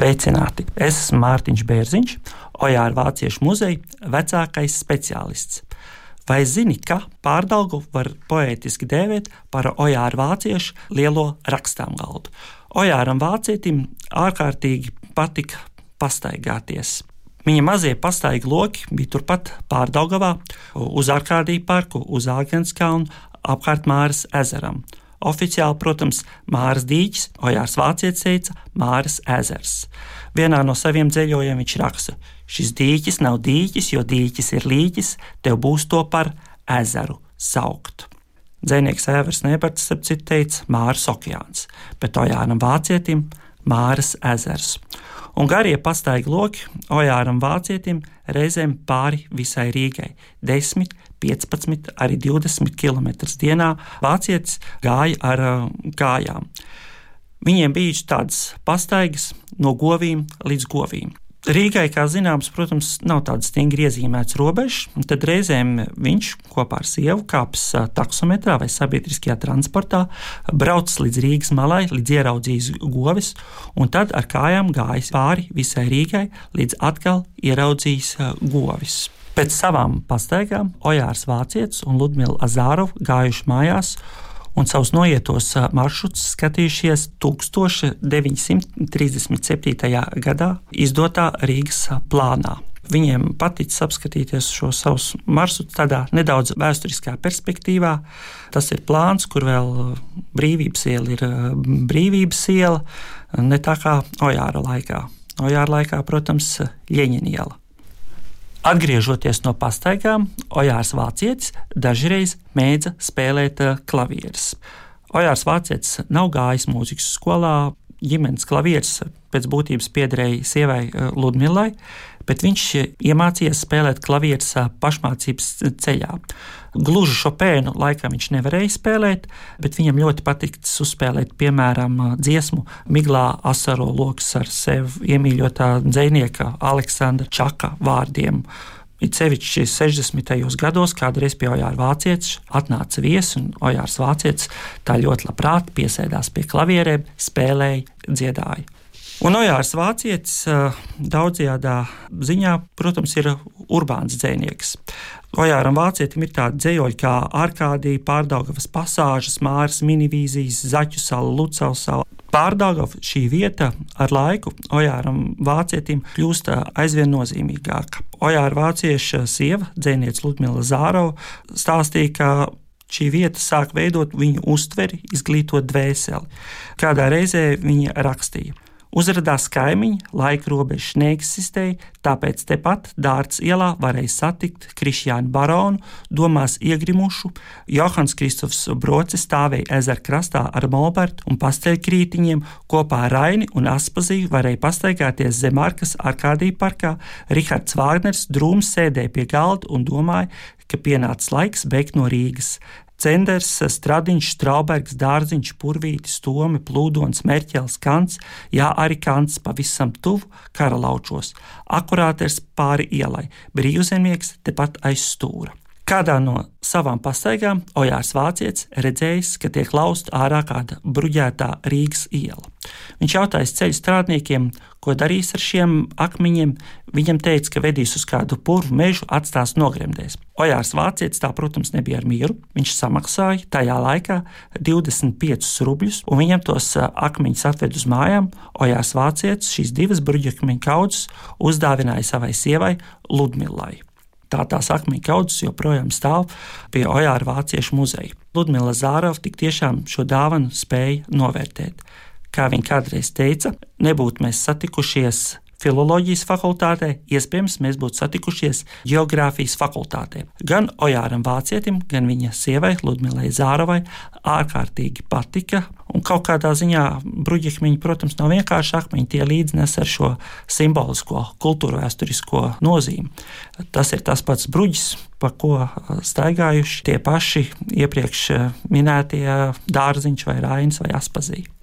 Sveicināti! Es esmu Mārtiņš Bērziņš, Ojāra Vāciešu muzeja vecākais speciālists. Vai zini, ka pārdaugu var poētiski dēvēt par Ojāra Vāciešu lielo rakstām galdu? Ojāram Vācietim ārkārtīgi patika pastaigāties. Viņa mazie pastaigi loki bija turpat pārdaugavā, uz Arkādiju parku, uz Āgenskalnu, apkārt Māras ezeram. Oficiāli, protams, Māras dīķis, Ojārs Vācietis teica Māras ezers. Vienā no saviem dzēļojumiem viņš raksta: Šis dīķis nav dīķis, jo dīķis ir līķis, tev būs to par ezeru saukt. Dzēnieks Evers Neberts, ap citu, teica Māras okeāns, bet Ojāram Vācietim Māras ezers un garie pastaigi loki Ojāram Vācietim reizēm pāri visai Rīgai - 10, 15, arī 20 km dienā. Vācietis gāja ar kājām. Viņiem bija tādas pastaigas no govīm līdz govīm. Rīgai, kā zināms, protams, nav tādas stingri iezīmētas robežas, un tad reizēm viņš kopā ar sievu kāps taksometrā vai sabiedriskajā transportā, brauc līdz Rīgas malai, līdz ieraudzījis govis, un tad ar kājām gājis pāri visai Rīgai, līdz atkal ieraudzījis govis. Pēc savām pastaigām Ojārs Vācietis un Ludmila Azārova gājuši mājās un savus noietos maršrutus skatījušies 1937. gadā izdotā Rīgas plānā. Viņiem paticis apskatīties šo savus maršrutus tādā nedaudz vēsturiskā perspektīvā. Tas ir plāns, kur vēl brīvības iela ir brīvības iela, ne tā kā Ojāra laikā. Ojāra laikā, protams, Ļeņina iela. Atgriežoties no pastaigām, Ojārs Vācietis dažreiz mēdza spēlēt eh, klavierus. Ojārs Vācietis nav gājis mūzikas skolā, ģimenes klavieris pēc būtības piederēja sievai eh, Ludmilai, bet viņš iemācījās spēlēt klavierus pašmācības ceļā. Gluži Šopēnu laikam viņš nevarēja spēlēt, bet viņam ļoti patika uzspēlēt, piemēram, dziesmu Miglā asaro lokus ar sevi iemīļotā dzinieka Aleksandra Čaka vārdiem. It sevišķi 60. gados kādreiz pie Ojāra Vācietis atnāca viesis, un Ojārs Vācietis tā ļoti labprāt piesēdās pie klavierēm, spēlēja, dziedāja. Un Ojārs Vācietis daudzajā ziņā, protams, ir urbāns dzēnieks. Ojāram Vācietim ir tādi dzējoļi kā Arkādija, Pārdaugavas pasāžas, Māras minivīzijas, Zaķu sala, Lucavas sala. Pārdaugava šī vieta ar laiku Ojāram Vācietim kļūst aizvien nozīmīgāka. Ojāra vācieša sieva, dzēniece Ludmila Zārova, stāstīja, ka šī vieta sāk veidot viņu uztveri, izglītot dvēseli. Kādā reizē viņa rakstīja: Uzrādījās kaimiņi, laika robežas neeksistēja, tāpēc tepat Dārts ielā varēja satikt Krišjānu baronu, domās iegrimušu. Johans Kristofs Brocis stāvēja ezera krastā ar molbertu un pasteļkrītiņiem, kopā ar Raini un Aspaziju varēja pastaigāties zem arkas Arkādija parkā. Rihards Vāgners drūms sēdēja pie galda un domāja, ka pienācis laiks beigt no Rīgas. Cenders, Stradiņš, Straubergs, Dārziņš, Purvītis, Tomi, Plūdons, Merķels, Kants, jā, arī Kants pavisam tuvu karalaučos, akurāters pāri ielai, brīvzemnieks tepat aiz stūra. Kādā no savām pastaigām Ojārs Vācietis redzējis, ka tiek lausta ārā kāda bruģētā Rīgas iela. Viņš jautāja ceļu strādniekiem, ko darīs ar šiem akmeņiem. Viņam teica, ka vedīs uz kādu purvu mežu, atstās nogremdēs. Ojārs Vācietis tā, protams, nebija ar mieru. Viņš samaksāja tajā laikā 25 rubļus, un viņam tos akmeņus atved uz mājām. Ojārs Vācietis šīs divas bruģakmeņu kaudzes uzdāvināja savai sievai Ludmilai tā tās akmeņu kaudzes joprojām stāv pie Ojāra Vāciešu muzeja. Ludmila Zārova tik tiešām šo dāvanu spēja novērtēt. Kā viņa kādreiz teica, nebūtu mēs satikušies filozofijas fakultātē, iespējams, mēs būtu satikušies geogrāfijas fakultātē. Gan Ojāram Vācietim, gan viņa sievai Ludmilai Zāravai ārkārtīgi patika. Un kaut kādā ziņā bruģekmeņi, protams, nav vienkārši akmeņi, tie līdznes ar šo simbolisko, kultūra vēsturisko nozīmi. Tas ir tas pats bruģis, pa ko staigājuši tie paši iepriekš minētie dārziņš vai rainis vai aspazīši.